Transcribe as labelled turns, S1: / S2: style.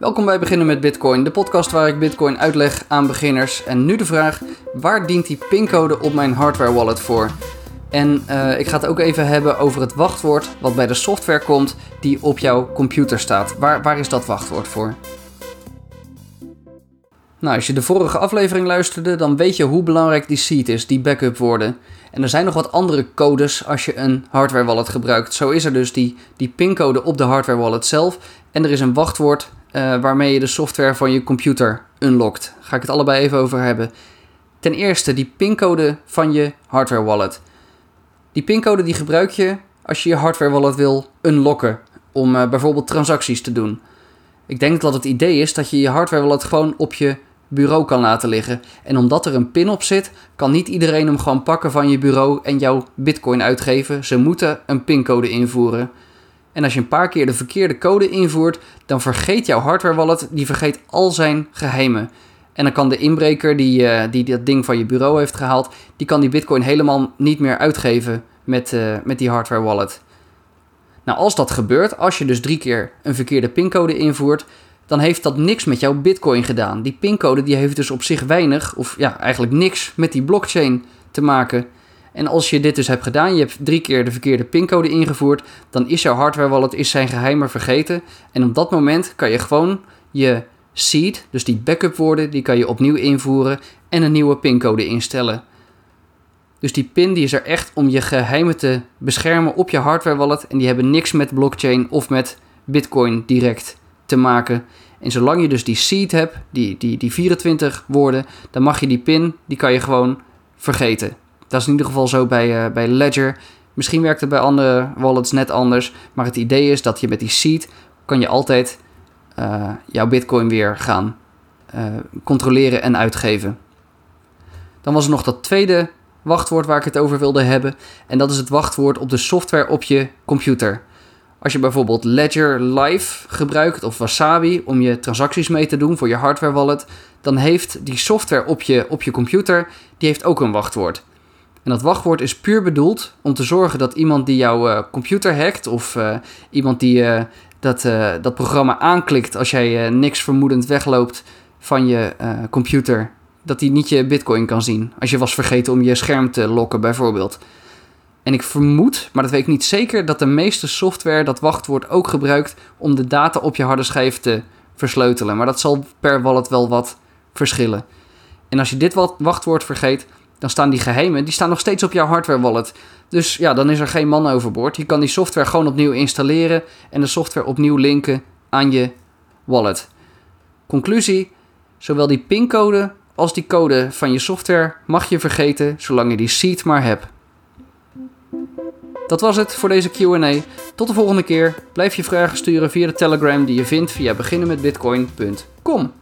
S1: Welkom bij Beginnen met Bitcoin, de podcast waar ik Bitcoin uitleg aan beginners. En nu de vraag: waar dient die pincode op mijn hardware wallet voor? En uh, ik ga het ook even hebben over het wachtwoord wat bij de software komt die op jouw computer staat. Waar, waar is dat wachtwoord voor? Nou, als je de vorige aflevering luisterde, dan weet je hoe belangrijk die seed is, die backup woorden. En er zijn nog wat andere codes als je een hardware wallet gebruikt. Zo is er dus die, die pincode op de hardware wallet zelf. En er is een wachtwoord uh, waarmee je de software van je computer unlockt. Ga ik het allebei even over hebben. Ten eerste die pincode van je hardware wallet. Die pincode die gebruik je als je je hardware wallet wil unlocken om uh, bijvoorbeeld transacties te doen. Ik denk dat het idee is dat je je hardware wallet gewoon op je bureau kan laten liggen. En omdat er een pin op zit, kan niet iedereen hem gewoon pakken van je bureau en jouw bitcoin uitgeven. Ze moeten een pincode invoeren. En als je een paar keer de verkeerde code invoert, dan vergeet jouw hardware wallet, die vergeet al zijn geheimen. En dan kan de inbreker die, uh, die dat ding van je bureau heeft gehaald, die kan die bitcoin helemaal niet meer uitgeven met, uh, met die hardware wallet. Nou, als dat gebeurt, als je dus drie keer een verkeerde pincode invoert, dan heeft dat niks met jouw bitcoin gedaan. Die pincode die heeft dus op zich weinig, of ja, eigenlijk niks met die blockchain te maken. En als je dit dus hebt gedaan, je hebt drie keer de verkeerde pincode ingevoerd, dan is jouw hardware wallet is zijn geheimen vergeten. En op dat moment kan je gewoon je seed, dus die backup woorden, die kan je opnieuw invoeren en een nieuwe pincode instellen. Dus die pin die is er echt om je geheimen te beschermen op je hardware wallet en die hebben niks met blockchain of met bitcoin direct te maken. En zolang je dus die seed hebt, die, die, die 24 woorden, dan mag je die pin, die kan je gewoon vergeten. Dat is in ieder geval zo bij, uh, bij Ledger. Misschien werkt het bij andere wallets net anders. Maar het idee is dat je met die seed kan je altijd uh, jouw bitcoin weer gaan uh, controleren en uitgeven. Dan was er nog dat tweede wachtwoord waar ik het over wilde hebben. En dat is het wachtwoord op de software op je computer. Als je bijvoorbeeld Ledger Live gebruikt of Wasabi om je transacties mee te doen voor je hardware wallet, dan heeft die software op je, op je computer die heeft ook een wachtwoord. En dat wachtwoord is puur bedoeld om te zorgen dat iemand die jouw uh, computer hackt of uh, iemand die uh, dat, dat programma aanklikt als jij niks vermoedend wegloopt van je computer, dat hij niet je bitcoin kan zien. Als je was vergeten om je scherm te lokken bijvoorbeeld. En ik vermoed, maar dat weet ik niet zeker, dat de meeste software dat wachtwoord ook gebruikt om de data op je harde schijf te versleutelen. Maar dat zal per wallet wel wat verschillen. En als je dit wachtwoord vergeet, dan staan die geheimen, die staan nog steeds op jouw hardware wallet. Dus ja, dan is er geen man overboord. Je kan die software gewoon opnieuw installeren en de software opnieuw linken aan je wallet. Conclusie, zowel die pincode als die code van je software mag je vergeten zolang je die seed maar hebt. Dat was het voor deze QA. Tot de volgende keer. Blijf je vragen sturen via de Telegram die je vindt via beginnenmetbitcoin.com.